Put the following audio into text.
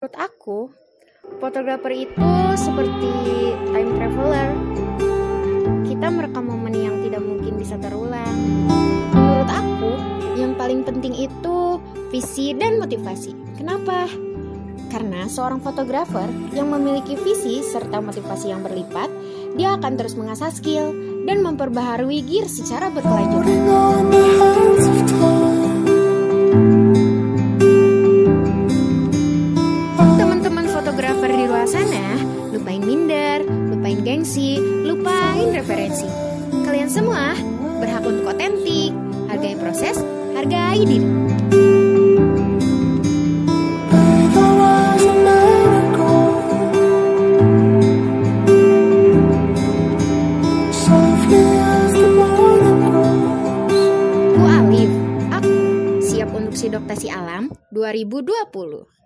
Menurut aku, fotografer itu seperti time traveler. Kita merekam momen yang tidak mungkin bisa terulang. Menurut aku, yang paling penting itu visi dan motivasi. Kenapa? Karena seorang fotografer yang memiliki visi serta motivasi yang berlipat, dia akan terus mengasah skill dan memperbaharui gear secara berkelanjutan. Lupain minder, lupain gengsi, lupain referensi. Kalian semua berhak untuk otentik, hargai proses, hargai diri. Ku siap untuk alam 2020.